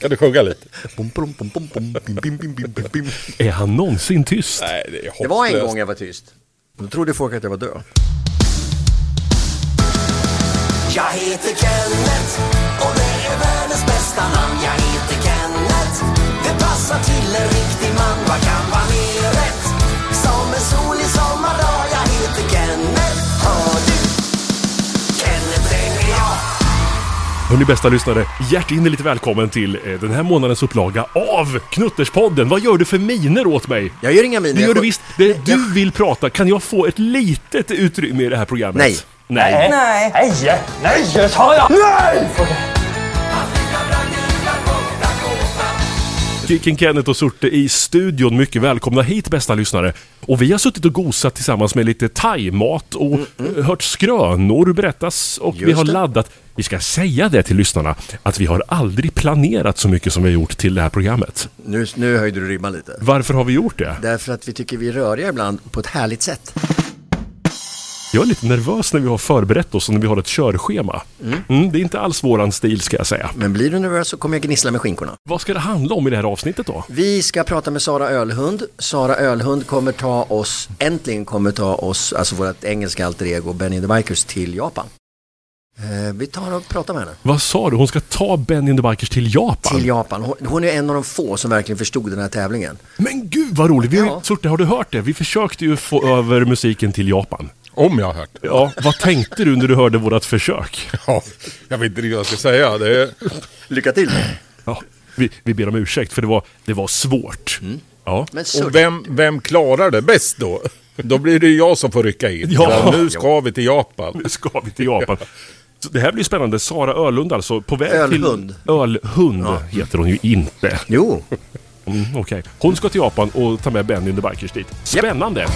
Kan du sjunga lite? Är han någonsin tyst? Nej, det är hopplöst. Det var en gång jag var tyst. Då trodde folk att jag var död. Jag heter Kenneth och det är världens bästa namn. Jag heter Kenneth, det passar till en riktig man. Vad kan vara mer rätt? Som en solig sommardag. Hörni bästa lyssnare, hjärtinnerligt välkommen till eh, den här månadens upplaga av Knutterspodden. Vad gör du för miner åt mig? Jag gör inga miner. Det gör du visst. Det, jag- du vill prata. Kan jag få ett litet utrymme i det här programmet? Nej. Nej. Nej. Nej, nej, sa jag. Nej! Kicken Kenneth och Surte i studion. Mycket välkomna hit bästa lyssnare. Och vi har suttit och gosat tillsammans med lite thaimat och eh, hört skrönor berättas och vi Just har det. laddat. Vi ska säga det till lyssnarna att vi har aldrig planerat så mycket som vi har gjort till det här programmet. Nu, nu höjde du ribban lite. Varför har vi gjort det? Därför att vi tycker vi är röriga ibland på ett härligt sätt. Jag är lite nervös när vi har förberett oss och när vi har ett körschema. Mm, det är inte alls våran stil ska jag säga. Men blir du nervös så kommer jag gnissla med skinkorna. Vad ska det handla om i det här avsnittet då? Vi ska prata med Sara Ölhund. Sara Ölhund kommer ta oss, äntligen kommer ta oss, alltså vårt engelska alter ego Benny the Bikers till Japan. Eh, vi tar och pratar med henne. Vad sa du? Hon ska ta Benny and the Bikers till Japan? Till Japan. Hon, hon är en av de få som verkligen förstod den här tävlingen. Men gud vad roligt! Vi, Ja. Surte, har du hört det? Vi försökte ju få över musiken till Japan. Om jag har hört. Ja, vad tänkte du när du hörde vårat försök? Ja, jag vet inte riktigt vad jag ska säga. Det är... Lycka till! Ja, vi, vi ber om ursäkt för det var, det var svårt. Ja. Men så, Och vem, vem klarar det bäst då? Då blir det jag som får rycka in. Ja. Ja, nu ska vi till Japan. Nu ska vi till Japan. Så det här blir spännande. Sara Ölund alltså, på väg Ölhund. till... Ölhund heter hon ju inte. jo, Mm, Okej. Hon ska till Japan och ta med Benny and the Bikers dit. Spännande!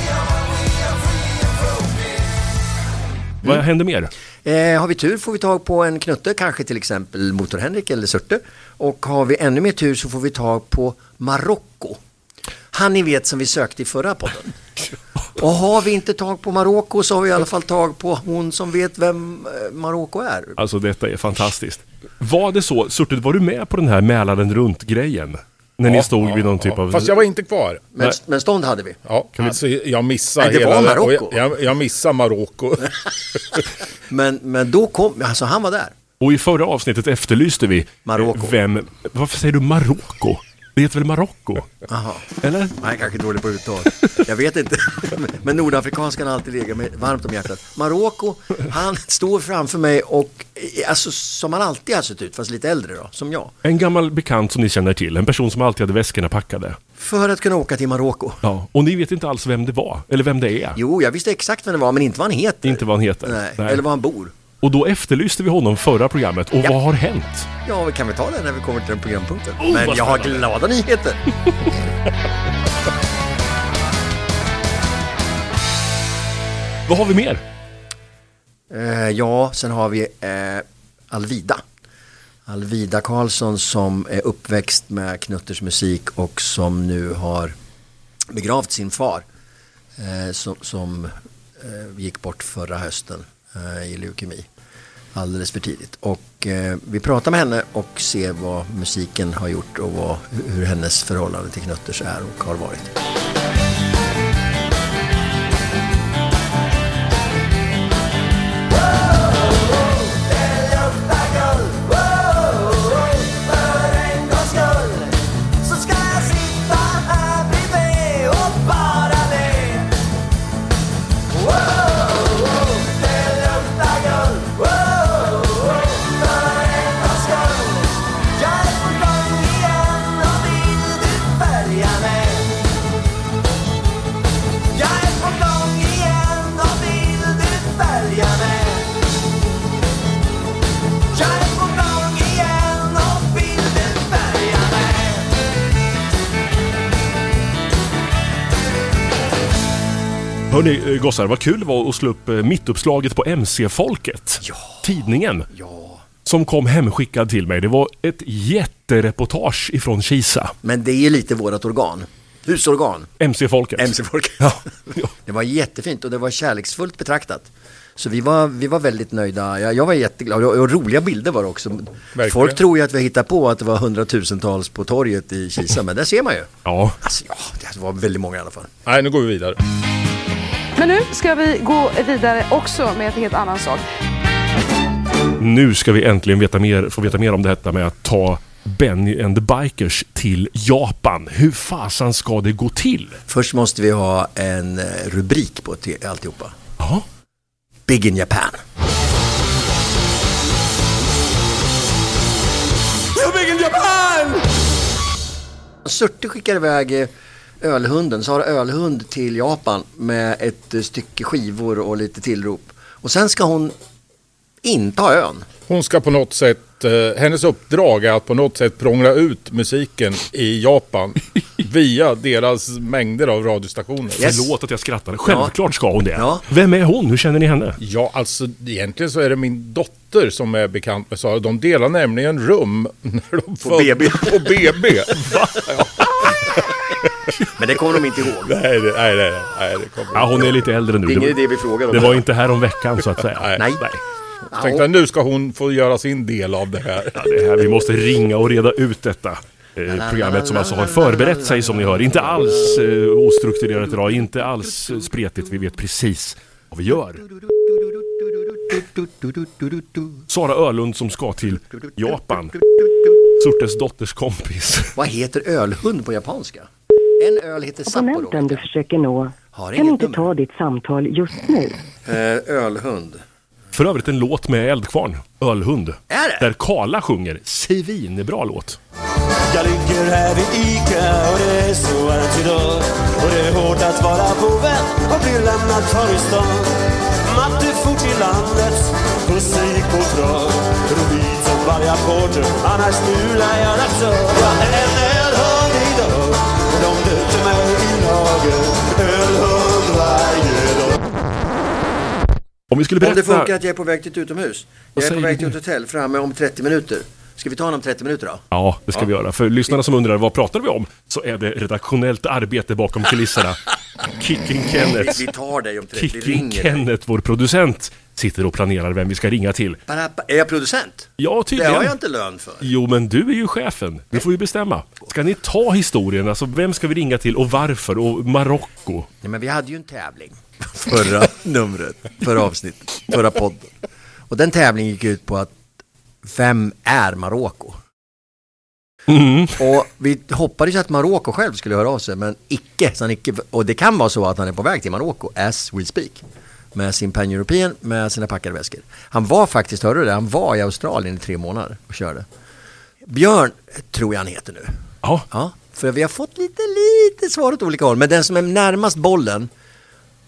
Vad händer mer? Eh, har vi tur får vi tag på en knutte, kanske till exempel Motor-Henrik eller Surte. Och har vi ännu mer tur så får vi tag på Marocko. Han ni vet som vi sökte i förra podden. Och har vi inte tag på Marocko så har vi i alla fall tag på hon som vet vem eh, Marocko är. Alltså detta är fantastiskt. Var det så, Surte, var du med på den här Mälaren runt-grejen? När ni stod vid någon typ av... Fast jag var inte kvar. Men, men stånd hade vi. Ja, alltså jag missade Nej, det hela... var Marocko. Jag, jag, jag missade Marocko. Men, men då kom, alltså han var där. Och i förra avsnittet efterlyste vi... Marocko. Vem... Varför säger du Marocko? Det heter väl Marocko? Jaha. Eller? Nej, kanske dålig på uttal. Jag vet inte. Men nordafrikanskan har alltid legat mig varmt om hjärtat. Marocko, han står framför mig och eh, alltså som han alltid har sett ut, fast lite äldre då, som jag. En gammal bekant som ni känner till. En person som alltid hade väskorna packade. För att kunna åka till Marocko. Ja. Och ni vet inte alls vem det var. Eller vem det är. Jo, jag visste exakt vem det var, men inte vad han heter. Inte vad han heter. Nej, eller var han bor. Och då efterlyste vi honom förra programmet. Och Ja. vad har hänt? Ja, vi kan väl ta det när vi kommer till den programpunkten. Oh, men jag har glada nyheter. Vad har vi mer? Eh, ja, sen har vi eh, Alvida. Alvida Karlsson som är uppväxt med Knutters musik och som nu har begravt sin far eh, som, som eh, gick bort förra hösten Eh, i leukemi alldeles för tidigt. Och eh, vi pratar med henne och ser vad musiken har gjort och vad, hur hennes förhållande till Knutters är och har varit. Hörni eh, gossar, vad kul det var att slå upp eh, mittuppslaget på MC-folket. Ja. Tidningen. Ja, Som kom hemskickad till mig. Det var ett jättereportage ifrån Kisa. men det är ju lite vårat organ. Husorgan. MC-folket. MC-folk. Ja. Det var jättefint och det var kärleksfullt betraktat. Så vi var, vi var väldigt nöjda. Jag, jag var jätteglad och, och roliga bilder var det också. Verkligen. Folk tror ju att vi hittar på att det var hundratusentals på torget i Kisa, men där ser man ju. Ja, Alltså, ja, det var väldigt många i alla fall. Nej, nu går vi vidare. Men nu ska vi gå vidare också med en helt annan sak. nu ska vi äntligen veta mer, få veta mer om detta med att ta Benny and the Bikers till Japan. Hur fasan ska det gå till? Först måste vi ha en eh, rubrik på alltihopa. Ja. Big in Japan. Surte skickar iväg eh, ölhunden, Sara Ölhund till Japan med ett eh, stycke skivor och lite tillrop. Och sen ska hon inta ön. Hon ska på något sätt, eh, hennes uppdrag är att på något sätt prångla ut musiken i Japan via deras mängder av radiostationer. Yes. Förlåt att jag skrattade. Självklart ska hon det. Ja. Vem är hon? Hur känner ni henne? Ja, alltså egentligen så är det min dotter som är bekant med Sara. De delar nämligen rum när de på BB. På BB. Va? Ja. Men det kommer de inte ihåg. Nej, det, nej, nej, nej, det kommer Ja, hon är lite äldre nu. Det är ingen idé vi frågar om. det var inte här om veckan så att säga. Nej. Nej. Jag tänkte att nu ska hon få göra sin del av det här. Ja, det här, vi måste ringa och reda ut detta. Eh, programmet som alltså har förberett sig som ni hör. Inte alls eh, ostrukturerat idag, inte alls spretigt. Vi vet precis vad vi gör. Sara Ölund som ska till Japan. Surtes dotters kompis. Vad heter ölhund på japanska? En öl heter Sapporo. Abonnenten du försöker nå Har kan inte nummer. ta ditt samtal just nu. Eh, ölhund. För övrigt en låt med Eldkvarn, Ölhund. Är det? Där Karla sjunger. Svinbra låt. Jag ligger här vid Ica och det är så varmt idag Och det är hårt att vara på väg och bli lämnad kvar i stan Matte for till landet, musik på trav Rubin som varje porter, annars smular jag nattör Jag är Om vi skulle Om det berätta... funkar att jag är på väg till ett utomhus. Jag är på väg till ett hotell framme om 30 minuter. Ska vi ta honom om 30 minuter då? Ja, det ska vi göra. För lyssnarna som undrar vad pratar vi om? Så är det redaktionellt arbete bakom kulisserna. Kicking Kenneth. Vi tar dig om 30, vi Kicking ringer. Kenneth, vår producent, sitter och planerar vem vi ska ringa till. Är jag producent? Ja, Det tydligen. har jag inte lön för. Jo, men du är ju chefen. Du får ju bestämma. Ska ni ta historien? Alltså, vem ska vi ringa till och varför? Och Marocko? Nej, men vi hade ju en tävling förra numret, förra avsnittet, förra podden. Och den tävlingen gick ut på att vem är Marocko? Mm. Och vi hoppades att Marocko själv skulle höra av sig, men icke, så han icke. Och det kan vara så att han är på väg till Marocko, as we speak. Med sin Pan European, med sina packade väskor. Han var faktiskt, hörde du det? Han var i Australien i tre månader och körde. Björn, tror jag han heter nu. Ja, Ja, för vi har fått lite, lite svar åt olika håll. Men den som är närmast bollen,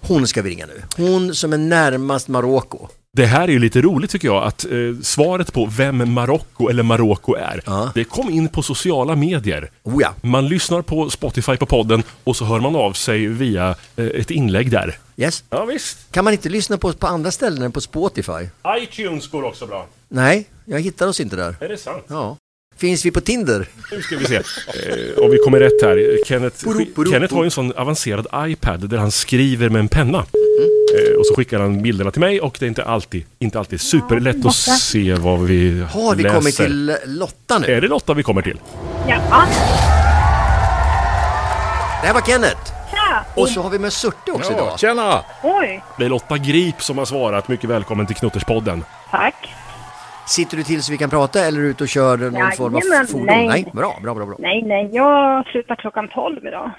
hon ska vi ringa nu. Hon som är närmast Marocko. det här är ju lite roligt tycker jag, att eh, svaret på vem Marocko eller Marocko är, Ja. det kom in på sociala medier. Oh ja, Man lyssnar på Spotify på podden och så hör man av sig via eh, ett inlägg där. Yes. Ja, visst. Kan man inte lyssna på oss på andra ställen än på Spotify? iTunes går också bra. Nej, jag hittar oss inte där. Är det sant? Ja. Finns vi på Tinder? Nu ska vi se. Eh, om vi kommer rätt här. Kenneth, sk- boro, Kenneth har ju en sån avancerad iPad där han skriver med en penna. Eh, och så skickar han bilderna till mig och det är inte alltid, inte alltid superlätt att se vad vi Har vi läser. kommit till Lotta nu? Är det Lotta vi kommer till? Ja. Det här var Kenneth. Tja! Och så har vi med Surte också Ja, idag. tjena! Oj, Det är Lotta Grip som har svarat. Mycket välkommen till Knutterspodden. tack. Sitter du till så vi kan prata eller är du ute och kör någon Jajamän, form av fordon? nej. Bra, bra, bra, bra. Nej, nej, jag slutar klockan 12 idag.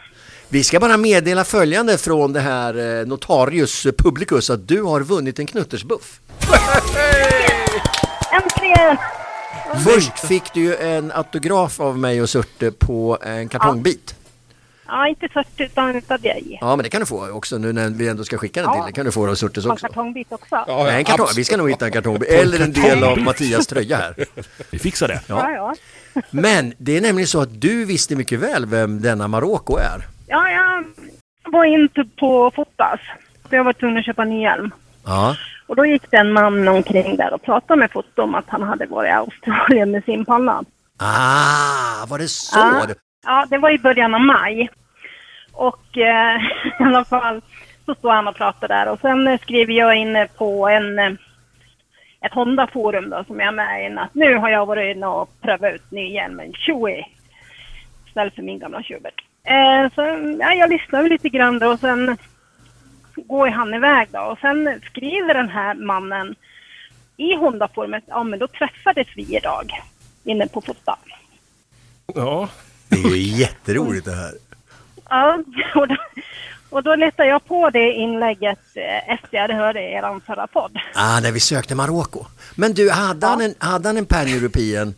Vi ska bara meddela följande från det här eh, Notarius Publicus att du har vunnit en knuttersbuff. Äntligen! Först fick du ju en autograf av mig och Surte på en kartongbit. Ja, inte 40 utan utav dig. Ja, men det kan du få också nu när vi ändå ska skicka den till Ja. dig. kan du få av Surtes En också. kartongbit också. Ja, Nej, en kartong. Vi ska nog hitta en kartongbit. Eller en del av Mattias tröja här. Vi fixar det. Ja, ja. Men det är nämligen så att du visste mycket väl vem denna Marocko är. Ja, jag var inte på Fotas. Jag var tvungen att köpa en ny hjälm. Ja. Och då gick det en man omkring där och pratade med Foto om att han hade varit i Australien med sin panna. Ah, var det så? Ja. Ja, det var i början av maj. Och eh, i alla fall, Så står han och pratar där och sen skriver jag in på en, eh, ett Honda-forum då som jag är med i. Att nu har jag varit inne och prövat ut ny hjälmen Chewie. Istället för min gamla Schubert. Eh, så ja, jag lyssnar lite grann då och sen går han iväg då. Och sen skriver den här mannen i Honda-forumet, ja men då träffades vi idag inne på Fota. Ja, det är ju jätteroligt det här. Ja, och då, och då letade jag på det inlägget eh, efter jag hade hört er förra podd. Ah, när vi sökte Marocko. Men du, hade han en, hade han en pan-european?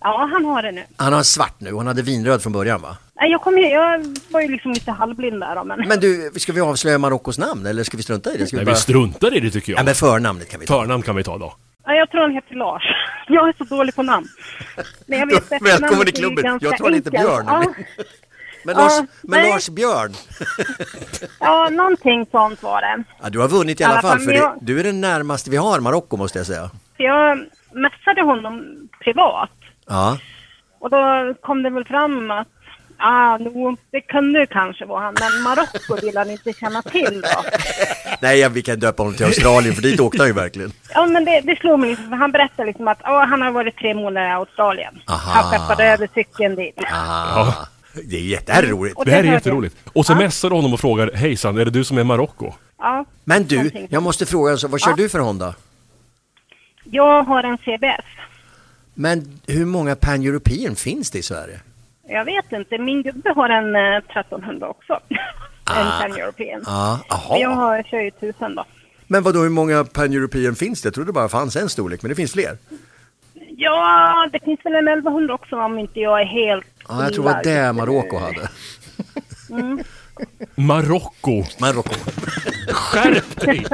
Ja, han har det nu. Han har en svart nu, han hade vinröd från början va? Nej, Jag, kom, ju- jag var ju liksom lite halvblind där men... Men du, ska vi avslöja Marockos namn eller ska vi strunta i det? Ska nej, vi vi bara... struntar i det tycker Ja jag. men förnamnet kan vi ta. Förnamn kan vi ta då. Ja, jag tror han heter Lars. Jag är så dålig på namn. Men jag vet välkommen i klubben. Jag tror han heter. Björn, Ja. Men Ja, Lars, men nej. Lars Björn, ja, någonting sånt var det. ja, du har vunnit i alla alla fall för men jag- du är den närmaste vi har Marocko måste jag säga. Jag messade honom privat. Ja, Och då kom det väl fram att Ah, no, det kunde kanske vara han, men Marocko vill han inte känna till då. nej ja, vi kan döpa honom till Australien för dit åkte han ju verkligen. Ja, men det, det slog mig liksom, för han berättade liksom att ah, han har varit tre månader i Australien. Aha. Han skeppade över cykeln dit. Ah, det är jätte, det här är Det här jätteroligt. Och så Ja. messar du honom och frågar Hejsan, är det du som är Marocko? Ja, Men du, någonting. jag måste fråga, alltså, vad kör Ja. du för Honda? Jag har en CBS. Men hur många Pan-European finns det i Sverige? Jag vet inte, min gubbe har en eh, 1300 också. en Ah. Pan-European. Ja, Men Jag aha. har, kör ju 1000 då. Men vad då hur många Pan-European finns det? Jag trodde bara fanns en storlek, men det finns fler. Ja, det finns väl en 1100 också om inte jag är helt Ja, jag tror det var det. Marocko hade. Marocko! Marocko. Skärp dig!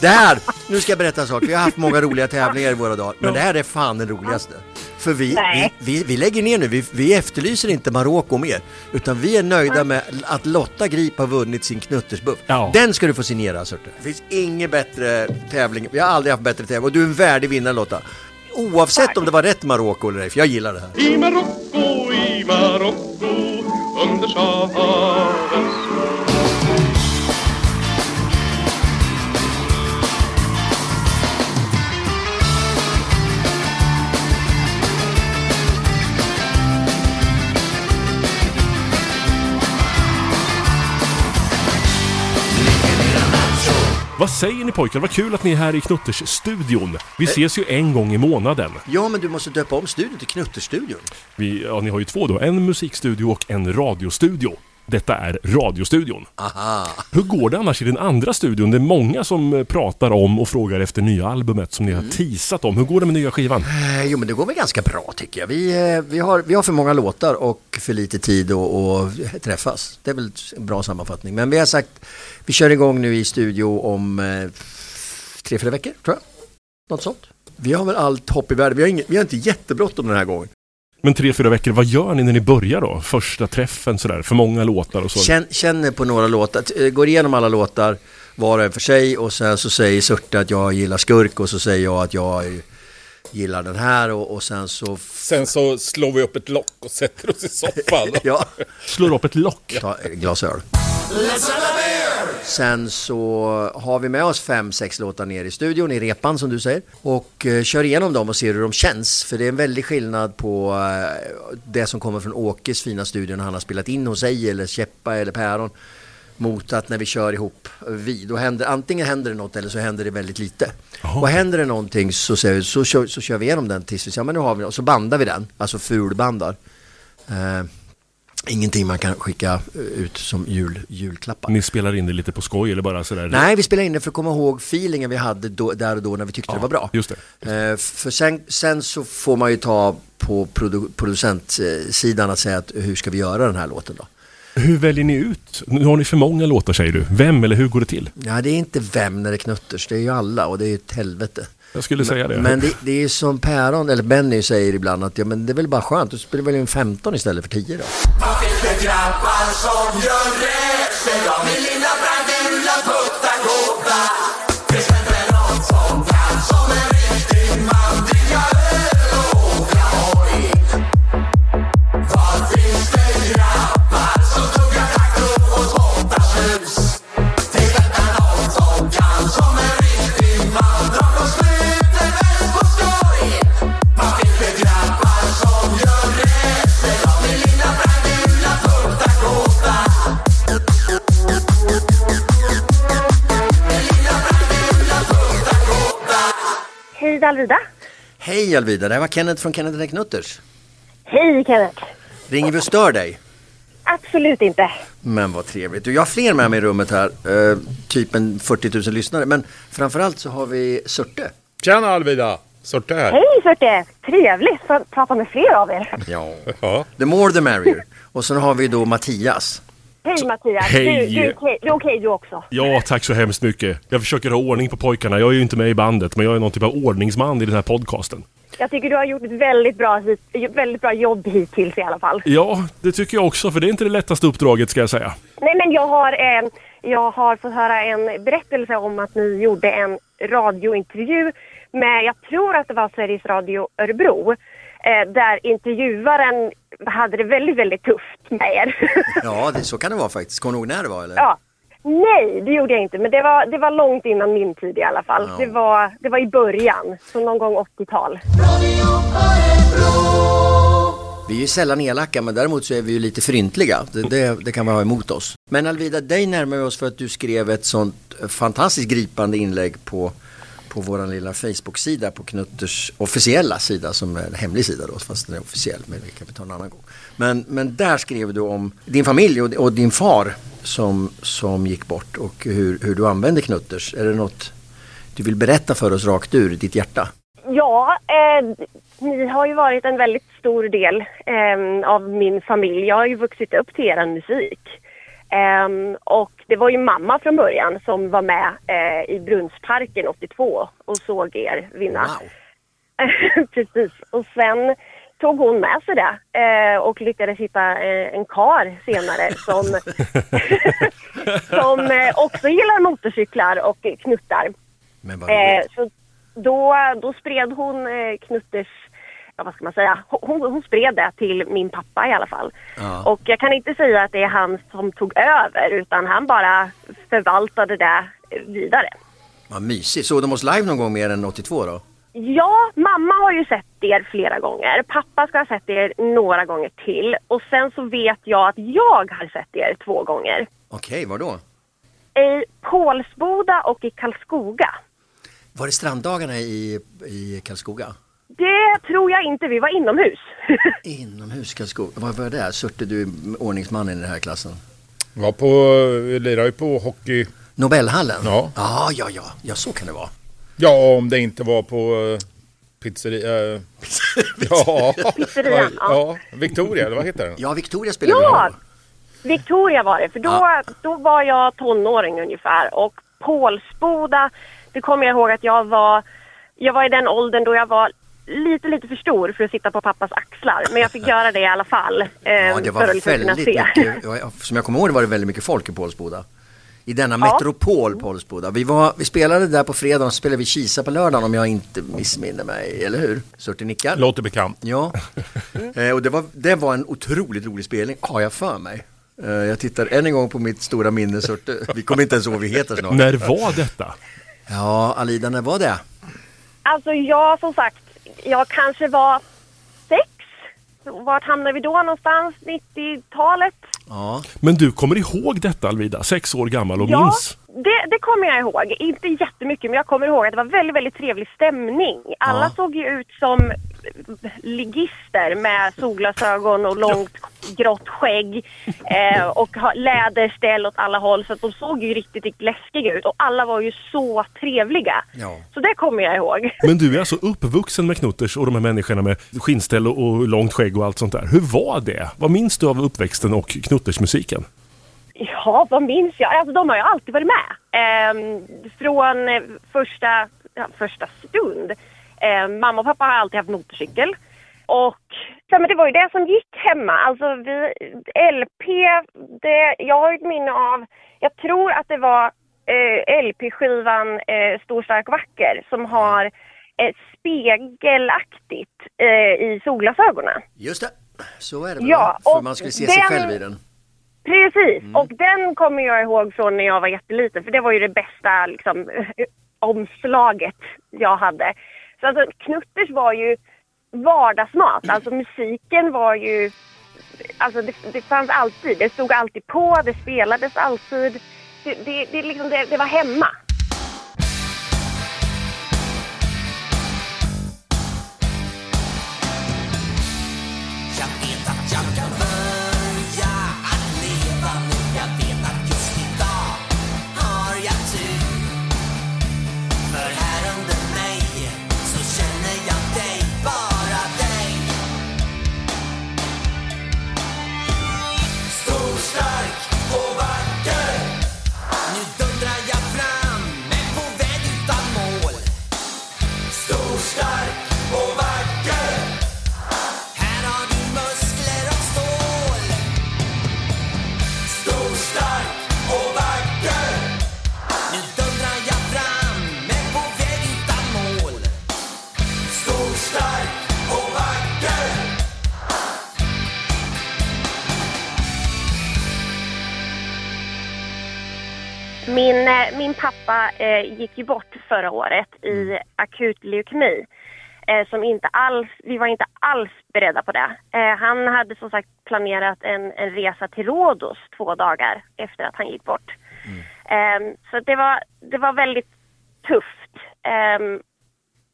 Det här, nu ska jag berätta en sak. Vi har haft många roliga tävlingar i våra dagar, men det här är fan den roligaste. För vi, vi, vi, vi lägger ner nu, vi, vi efterlyser inte Marocko mer. Utan vi är nöjda med att Lotta Grip har vunnit sin knuttersbuff. Ja. Den ska du få signera Surte. Det finns ingen bättre tävling, vi har aldrig haft bättre tävling. Och du är en värdig vinnare Lotta. Oavsett om det var rätt Marocko eller ej, för jag gillar det här. I Marocko, i Marocko, und schaden. Vad säger ni pojkar? Vad kul att ni är här i Knutters-studion. Vi ses ju en gång i månaden. Ja, men du måste döpa om studion till Knutterstudion. Vi, ja, ni har ju två då. En musikstudio och en radiostudio. Detta är radiostudion. Aha. Hur går det annars i den andra studion? Det är många som eh, pratar om och frågar efter nya albumet som ni har teasat om. Hur går det med nya skivan? Eh, Jo men det går väl ganska bra tycker jag. Vi, eh, vi, har, vi har för många låtar och för lite tid att att träffas. Det är väl en bra sammanfattning. Men vi har sagt, vi kör igång nu i studio om eh, tre, fyra veckor tror jag. Något sånt. Vi har väl allt hopp i världen. Vi har, inget, vi har inte jättebråttom den här gången. Men tre, fyra veckor, vad gör ni när ni börjar då? Första träffen sådär, för många låtar och så. Känn, känner på några låtar, eh, går igenom alla låtar var och en för sig och sen så säger Surte att jag gillar skurk och så säger jag att jag gillar den här och, och sen så... Sen så slår vi upp ett lock och sätter oss i soffan. Ja, Slår upp ett lock. ta ett glas öl. Sen så har vi med oss fem, sex låtar ner i studion, i repan som du säger. Och eh, kör igenom dem och ser hur de känns. För det är en väldig skillnad på eh, det som kommer från Åkes fina studio när han har spelat in hos sig eller Käppa eller Päron. Mot att när vi kör ihop vi, då händer, antingen händer det något eller så händer det väldigt lite. Och händer det någonting så, vi, så, kör, så kör vi igenom den tills vi säger, men nu har vi den. Och så bandar vi den, alltså fulbandar. Eh, ingenting man kan skicka eh, ut som jul, julklappar. Ni spelar in det lite på skoj eller bara sådär? Nej, vi spelade in det för att komma ihåg feelingen vi hade då, där och då när vi tyckte Ja, det var bra. just det. Eh, för sen, sen så får man ju ta på produ producentsidan att säga att hur ska vi göra den här låten då? Hur väljer ni ut? Nu har ni för många låtar säger du. Vem eller hur går det till? Ja, det är inte vem när det knutters, det är ju alla och det är ju ett helvete. Jag skulle säga det. Men det, det är som Päron, eller Benny säger ibland att ja, men det är väl bara skönt, du spelar väl in 15 istället för 10 då. Vad finns det grabbar som gör rätt? Alvida. Hej Alvida, det här var Kenneth från Kenneth Knutters. Hej Kenneth. Ringer vi och stör dig? Absolut inte. Men vad trevligt. Du, jag har fler med mig i rummet här. Eh, typ en 40 000 lyssnare. Men framförallt så har vi Surte. Tjena Alvida! Surte här. Hej Surte! Trevligt för att prata med fler av er. Ja. Ja. The more the merrier. Och sen har vi då Mattias. Hej Mattias. Hej. Du, du, är okej- du är okej du också. Ja, tack så hemskt mycket. Jag försöker ha ordning på pojkarna. Jag är ju inte med i bandet, men jag är någon typ av ordningsman i den här podcasten. Jag tycker du har gjort ett väldigt bra, hit, väldigt bra jobb hittills i alla fall. Ja, det tycker jag också, för det är inte det lättaste uppdraget ska jag säga. Nej men jag har, eh, jag har fått höra en berättelse om att ni gjorde en radiointervju med, jag tror att det var Sveriges Radio Örebro. Eh, där intervjuaren hade det väldigt, väldigt tufft med er. Ja, det, så kan det vara faktiskt. Kommer du ihåg när det var eller? ja. Nej, det gjorde jag inte. Men det var, det var långt innan min tid i alla fall. Ja. Det, var, det var i början, så någon gång 80-tal. Vi är ju sällan elaka men däremot så är vi ju lite fryntliga. Det, det, det kan vi ha emot oss. Men Alvida, dig närmar vi oss för att du skrev ett sånt fantastiskt gripande inlägg på, på vår lilla Facebook-sida på Knutters officiella sida som är en hemlig sida då fast den är officiell men vi kan vi ta en annan gång. Men, men där skrev du om din familj och, och din far som, som gick bort och hur, hur du använde Knutters. Är det något du vill berätta för oss rakt ur ditt hjärta? Ja, eh, ni har ju varit en väldigt stor del eh, av min familj. Jag har ju vuxit upp till er musik. Eh, och det var ju mamma från början som var med eh, i Brunnsparken 82 och såg er vinna. Precis. Och sen tog hon med sig det eh, och lyckades hitta eh, en kar senare som, som också gillar motorcyklar och knuttar. Men vad så då, då spred hon eh, Knutters, vad ska man säga, hon, hon spred det till min pappa i alla fall. Ja. Och jag kan inte säga att det är han som tog över utan han bara förvaltade det vidare. Vad mysigt. Såg de oss live någon gång mer än 82 då? Ja, mamma har ju sett er flera gånger. Pappa ska ha sett er några gånger till. Och sen så vet jag att jag har sett er två gånger. Okej, var då? I Pålsboda och i Karlskoga. Var det stranddagarna i, i Karlskoga? Det tror jag inte, vi var inomhus. Inomhus Karlskoga. Vad var det? Surte du är ordningsmannen i den här klassen? Var på, vi lirade ju på hockey. Nobelhallen? Ja. Ja, ja, ja. Ja, så kan det vara. Ja, om det inte var på pizzeria. eh, ja. Pizzerian, ja. ja. Victoria, eller vad heter den? Ja, Victoria spelade vi Ja! då. Victoria var det, för då, då var jag tonåring ungefär. Och Pålsboda, det kommer jag ihåg att jag var, jag var i den åldern då jag var lite, lite för stor för att sitta på pappas axlar. Men jag fick göra det i alla fall. Eh, Ja, det för var att liksom kunna väldigt se. mycket. Som jag kommer ihåg det var det väldigt mycket folk i Pålsboda. I denna Ja. metropol Pålsboda. Vi, var, vi spelade där på fredagen och så spelade vi Kisa på lördagen om jag inte missminner mig. Eller hur? Surte nickar. Låter bekant. Ja. Eh, och det var, det var en otroligt rolig spelning, har jag för mig. Eh, jag tittar än en gång på mitt stora minne. Surte. Vi kommer inte ens ihåg vad vi heter snart. När var detta? Ja, Alida, när var det? Alltså jag som sagt, jag kanske var sex. Vart hamnade vi då någonstans? 90-talet? Ja. Men du kommer ihåg detta Alvida, sex år gammal och Ja, minns? Det, det kommer jag ihåg. Inte jättemycket, men jag kommer ihåg att det var väldigt, väldigt trevlig stämning. Alla Ja. såg ju ut som ligister med solglasögon och långt grått skägg eh, och ha- läderställ åt alla håll. Så att de såg ju riktigt, riktigt läskiga ut och alla var ju så trevliga. Ja. Så det kommer jag ihåg. Men du är alltså uppvuxen med Knutters och de här människorna med skinnställ och- och långt skägg och allt sånt där. Hur var det? Vad minns du av uppväxten och Knuttersmusiken? Ja, vad minns jag? Alltså, de har ju alltid varit med. Ehm, från eh, första, ja, första stund. Ehm, mamma och pappa har alltid haft motorcykel. Och ja, men det var ju det som gick hemma. Alltså vi, LP, det, jag har ett minne av, jag tror att det var eh, LP-skivan eh, Stor, stark, vacker som har eh, spegelaktigt eh, i solglasögonen. Just det, så är det väl, Ja? För man skulle se sig själv i den. Precis, och den kommer jag ihåg från när jag var jätteliten för det var ju det bästa liksom, omslaget jag hade. Så alltså Knutters var ju vardagsmat, alltså musiken var ju, alltså det, det fanns alltid, det stod alltid på, det spelades alltid. Det, det, det, liksom, det var hemma. Pappa eh, gick ju bort förra året i akut leukemi. Eh, som inte alls, vi var inte alls beredda på det. Eh, han hade som sagt planerat en, en resa till Rhodos två dagar efter att han gick bort. Eh, så det var, det var väldigt tufft. Eh,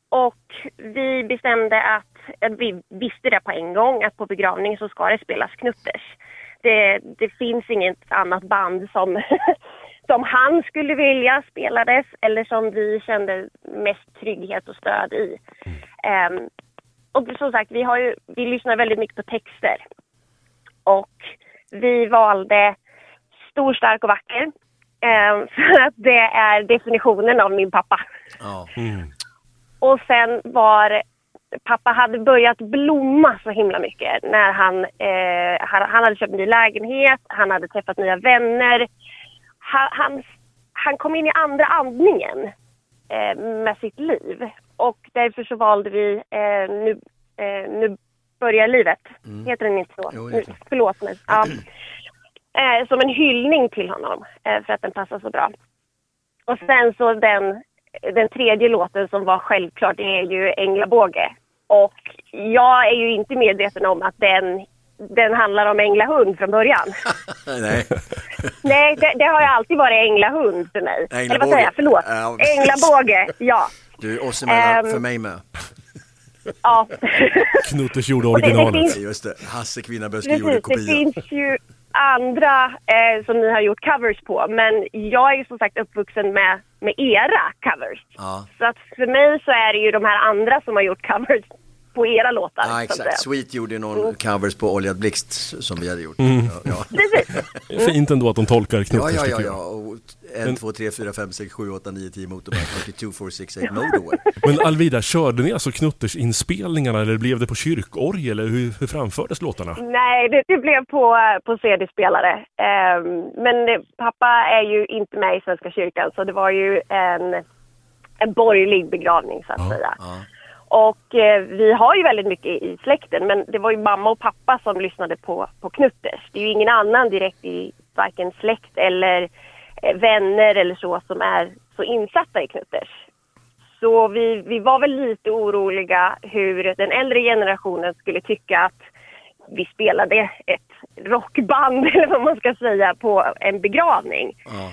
och vi bestämde att, att vi visste det på en gång att på begravning så ska det spelas Knutters. Det, det finns inget annat band som, som han skulle vilja spelades eller som vi kände mest trygghet och stöd i. Ehm, och som sagt, vi, har ju, vi lyssnar väldigt mycket på texter. Och vi valde stor, stark och vacker. Ehm, för att det är definitionen av min pappa. Ja. Och sen var pappa hade börjat blomma så himla mycket när han, eh, han, han hade köpt ny lägenhet, han hade träffat nya vänner. Han, han, han kom in i andra andningen eh, med sitt liv. Och därför så valde vi eh, nu, eh, nu börjar livet. Heter den inte så? Jo, det Nu, förlåt mig. Ja. Eh, som en hyllning till honom eh, för att den passar så bra. Och sen så den, den tredje låten som var självklart, det är ju Änglabåge. Och jag är ju inte medveten om att den, den handlar om Änglahund från början. Nej. Nej, det, det har ju alltid varit Änglahund för mig. Eller vad Änglabåge. säger jag? Förlåt. Änglabåge, ja. Du, oss emellan, för mig med. ja. Knutters gjorde Och det- det originalet. finns- Just det, Hasse Kvinnaböske gjorde Precis, det finns ju andra eh, som ni har gjort covers på. Men jag är ju som sagt uppvuxen med, med era covers. Ja. Så att för mig så är det ju de här andra som har gjort covers på era låtar. Ja, exakt. Sweet gjorde ju någon covers på Oljad Blixt som vi hade gjort. Mm. Ja, ja. Det är Fint ändå att de tolkar Ja, Knutters ja, ja, ja. Och 1, 2, 3, 4, 5, 6, 7, 8, 9, 10 motorbike, 42, 4, 6, 8 motorway. Men Alvida, körde ni alltså Knutters inspelningarna eller blev det på kyrkorgel eller hur, hur framfördes låtarna? Nej, det, det blev på, på CD-spelare. Ehm, men eh, pappa är ju inte med i Svenska kyrkan så det var ju en, en borgerlig begravning så att säga. Och eh, vi har ju väldigt mycket i släkten men det var ju mamma och pappa som lyssnade på, på Knutters. Det är ju ingen annan direkt i varken släkt eller eh, vänner eller så som är så insatta i Knutters. Så vi, vi var väl lite oroliga hur den äldre generationen skulle tycka att vi spelade ett rockband eller vad man ska säga på en begravning. Ja.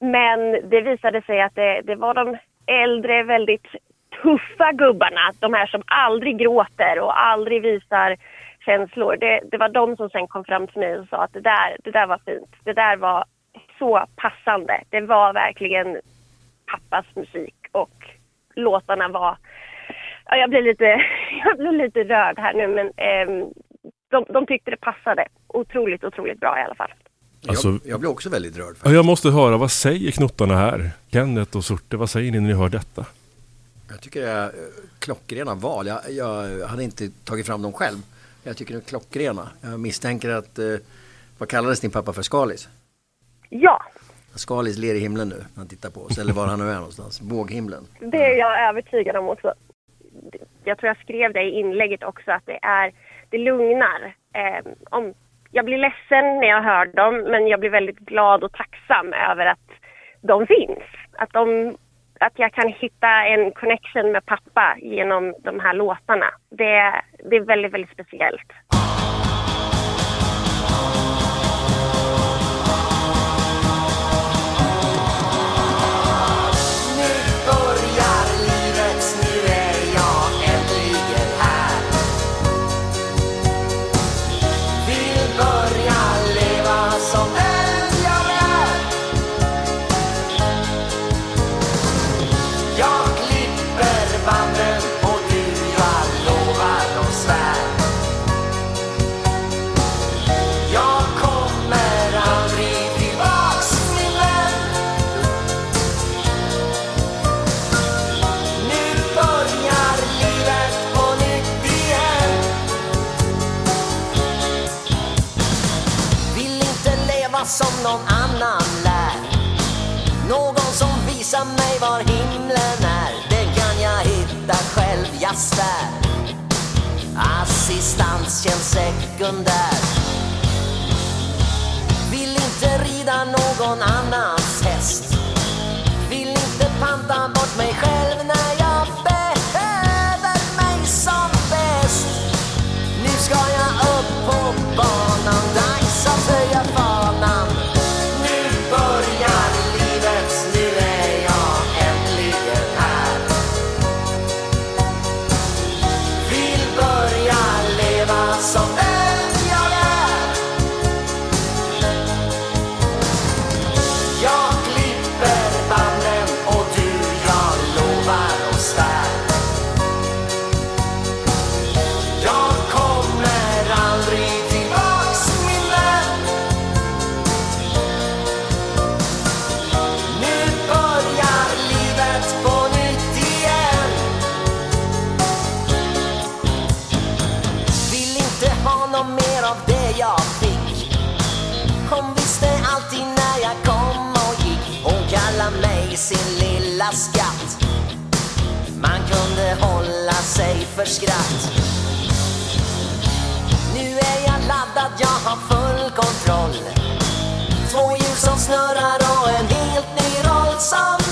Men det visade sig att det, det var de äldre, väldigt tuffa gubbarna. De här som aldrig gråter och aldrig visar känslor. Det, det var de som sen kom fram till mig och sa att det där, det där var fint. Det där var så passande. Det var verkligen pappas musik och låtarna var... Ja, jag blir lite, jag blir lite rörd här nu men ehm, de, de tyckte det passade otroligt, otroligt bra i alla fall. Alltså- Jag, jag blev också väldigt rörd. Ja, jag måste höra, vad säger knuttarna här? Kenneth och Surte, vad säger ni när ni hör detta? Jag tycker det är eh, klockrena val. Jag, jag hade inte tagit fram dem själv. Jag tycker de är klockrena. Jag misstänker att, eh, vad kallades din pappa för? Skalis? Ja, Skalis ler i himlen nu när han tittar på oss. Eller var han nu är någonstans. Båghimlen. det är jag övertygad om också. Jag tror jag skrev det i inlägget också att det är, det lugnar. Eh, om, jag blir ledsen när jag hör dem men jag blir väldigt glad och tacksam över att de finns. Att, de, att jag kan hitta en connection med pappa genom de här låtarna. Det, det är väldigt, väldigt speciellt. Känns sekundär Vill inte rida någon annan. Sig för skratt. Nu är jag laddad, jag har full kontroll. Två hjul som snurrar och en helt ny roll som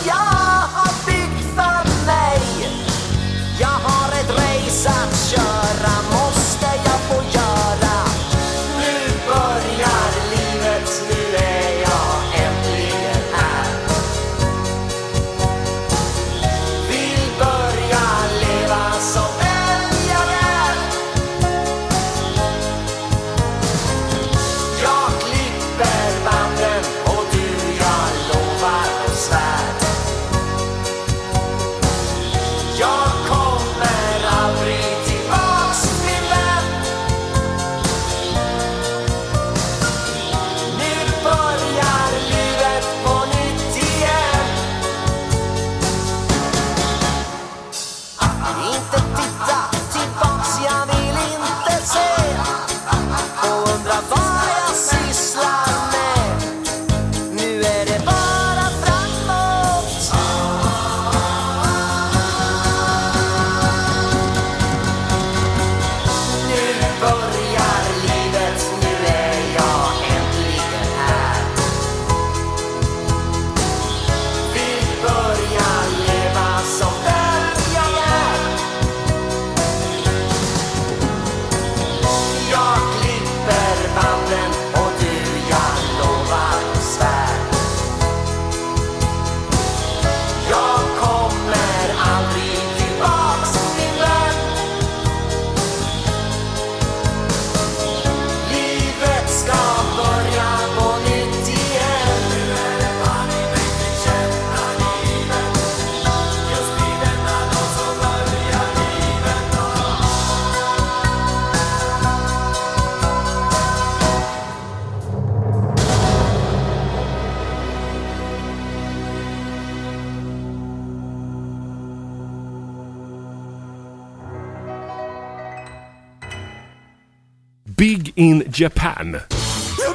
Big in Japan.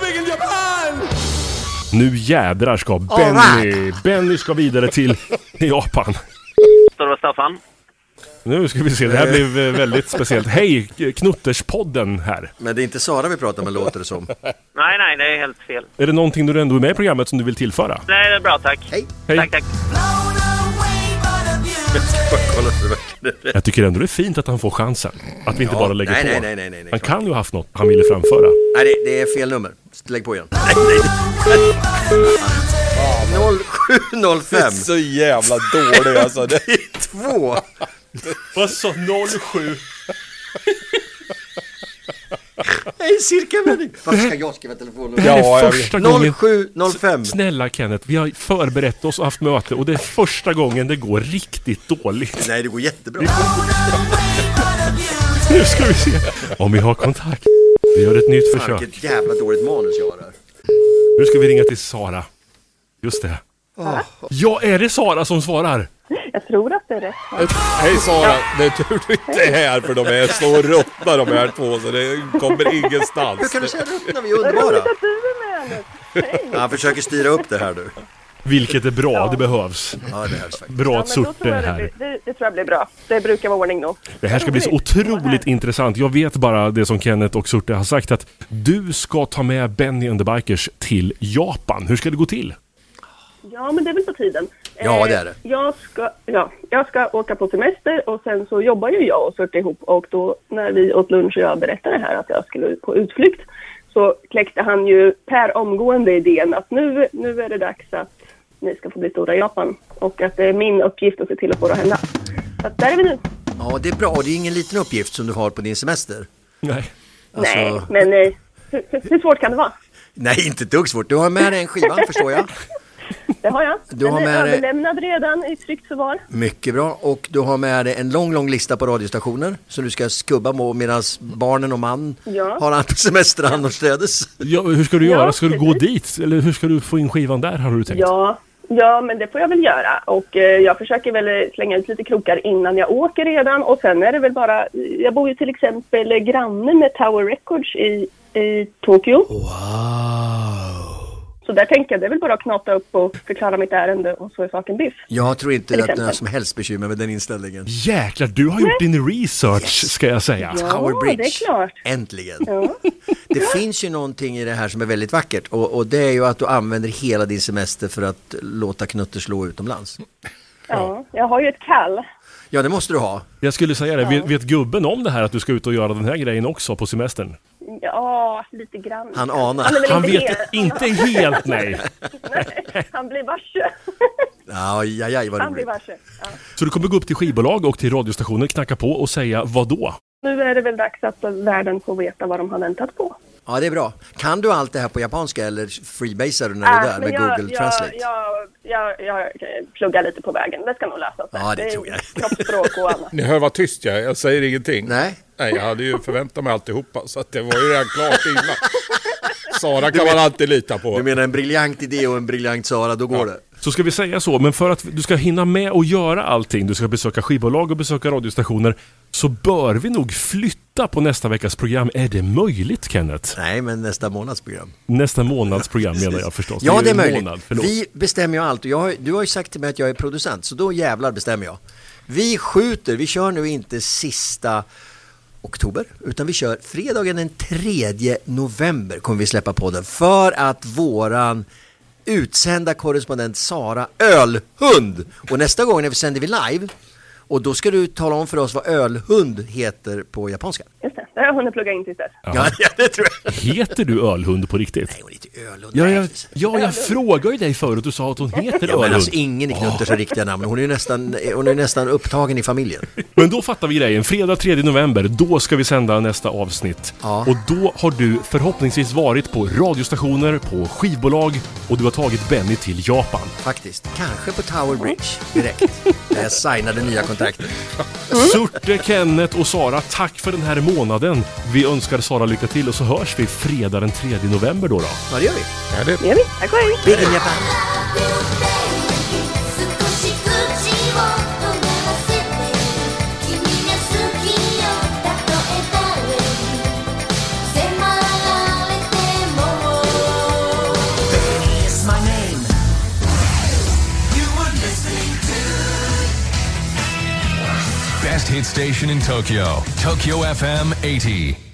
Big in Japan! Nu jädrar ska Benny, Benny ska vidare till Japan. Står det Staffan? Nu ska vi se, det här blev eh, väldigt speciellt. Hej, Knutterspodden här. Men det är inte Sara vi pratar med låter det som. Nej, nej, det är helt fel. Är det någonting du ändå är med i programmet som du vill tillföra? Nej, det är bra, tack. Hej. Hej. Tack, tack. Jag tycker ändå det är fint att han får chansen. Att vi inte Ja, bara lägger nej, på. nej, nej, nej, nej, nej, han kan ju ha haft något han ville framföra. Nej, det, det är fel nummer. Lägg på igen. Nej, nej. 0705. Så jävla dålig alltså. Det... Två. Vad sa 07? Nej, cirkelvändning. Varför ska jag skriva telefonnummer? Det här är första gången... 0705. Snälla Kenneth, vi har förberett oss och haft möte och det är första gången det går riktigt dåligt. Nej, det går jättebra. Nu ska vi se om vi har kontakt. Vi gör ett nytt Fan, försök. vilket jävla dåligt manus jag har här. Nu ska vi ringa till Sara. Just det. Ja, är det Sara som svarar? Jag tror att det är rätt. Hej Sara, det är tur du inte är här för de är så ruttna de här två så det kommer ingenstans. Hur kan du säga ruttna? Vi är Vad roligt underbara. att du är med nu. Han försöker styra upp det här nu. Vilket är bra, det behövs. Ja, det behövs faktiskt. Bra Ja, att tror är det, här. blir- det, det tror jag blir bra. Det brukar vara ordning nog. Det här ska bli så otroligt intressant. Jag vet bara det som Kenneth och Surte har sagt att du ska ta med Benny and the Bikers till Japan. Hur ska det gå till? Ja, men det är väl på tiden. Ja, Eh, det är det. Jag ska, ja, jag ska åka på semester och sen så jobbar ju jag och Surte ihop och då när vi åt lunch och jag berättade här att jag skulle på utflykt så kläckte han ju per omgående idén att nu, nu är det dags att ni ska få bli stora i Japan och att det är min uppgift att se till att få det att hända. Så att där är vi nu. Ja, det är bra. Det är ingen liten uppgift som du har på din semester. Nej. Alltså, Nej, men eh, hur, hur- hur svårt kan det vara? Nej, inte ett dugg svårt. Du har med dig en skiva, förstår jag. Det har jag. Du Den har är med dig- överlämnad redan i tryggt förvar. Mycket bra. Och du har med dig en lång, lång lista på radiostationer som du ska skubba på medan barnen och man Ja. har på semester annorstädes. Ja, hur ska du Ja, göra? Ska du gå dit? Eller hur ska du få in skivan där har du tänkt? Ja, ja, men det får jag väl göra. Och eh, jag försöker väl slänga ut lite krokar innan jag åker redan. Och sen är det väl bara, jag bor ju till exempel granne med Tower Records i i Tokyo. Wow. Så där tänker jag, det är väl bara att knata upp och förklara mitt ärende och så är saken biff. Jag tror inte att det är exempel. några som helst bekymmer med den inställningen. Jäklar, du har gjort din research ska jag säga. Ja, Tower Bridge. det är klart. Äntligen. Ja. Det finns ju någonting i det här som är väldigt vackert och, och det är ju att du använder hela din semester för att låta Knutte slå utomlands. ja, jag har ju ett kall. Ja, det måste du ha. Jag skulle säga det, vet, vet gubben om det här att du ska ut och göra den här grejen också på semestern? Ja, lite grann. Han anar. Han, Han inte vet helt, inte helt nej. nej, han blir varse. Ja, aj, aj, vad Han blir varse. Ja. Så du kommer gå upp till skivbolag och till radiostationer, knacka på och säga vad då? Nu är det väl dags att världen får veta vad de har väntat på. Ja, det är bra. Kan du allt det här på japanska eller freebasar du när du är Äh, där med men Google jag, Translate? Jag, jag, jag, jag pluggar lite på vägen. Det ska nog lösa sig. Ja, det är tror jag. Kroppsspråk och annat. Ni hör vad tyst jag är, jag säger ingenting. Nej. Nej, jag hade ju förväntat mig alltihopa, så att det var ju redan klart innan. Sara kan man alltid lita Du på. menar en briljant idé och en briljant Sara, då går det. Så ska vi säga så, men för att du ska hinna med och göra allting, du ska besöka skivbolag och besöka radiostationer, så bör vi nog flytta på nästa veckas program. Är det möjligt Kenneth? Nej, men nästa månads program. Nästa månads program menar jag förstås. Ja, det är en möjligt. månad, vi bestämmer ju allt. Jag har, du har ju sagt till mig att jag är producent, så då jävlar bestämmer jag. Vi skjuter, vi kör nu inte sista oktober, utan vi kör fredagen den 3 november kommer vi släppa podden för att våran utsända korrespondent Sara Ölhund och nästa gång när vi sänder vi live och då ska du tala om för oss vad ölhund heter på japanska. Just det, har jag hunnit plugga in tills dess. Ja, ja det tror jag. Heter du Ölhund på riktigt? Nej, hon heter Ölhund. Ja, jag, ja, jag frågade ju dig förut, du sa att hon heter Ja, men Ölhund. alltså ingen i Knutters riktiga namn. Hon är ju nästan, hon är nästan upptagen i familjen. Men då fattar vi grejen. Fredag 3 november, då ska vi sända nästa avsnitt. Ja. Och då har du förhoppningsvis varit på radiostationer, på skivbolag och du har tagit Benny till Japan. Faktiskt. Kanske på Tower Bridge direkt. När jag signade nya kontraktet. Surte, Kenneth och Sara, tack för den här månaden. Vi önskar Sara lycka till och så hörs vi fredag den 3 november då. då. Ja, det gör vi. Ja, det, Det gör vi. Tack och hej. Hit station in Tokyo, Tokyo FM 80.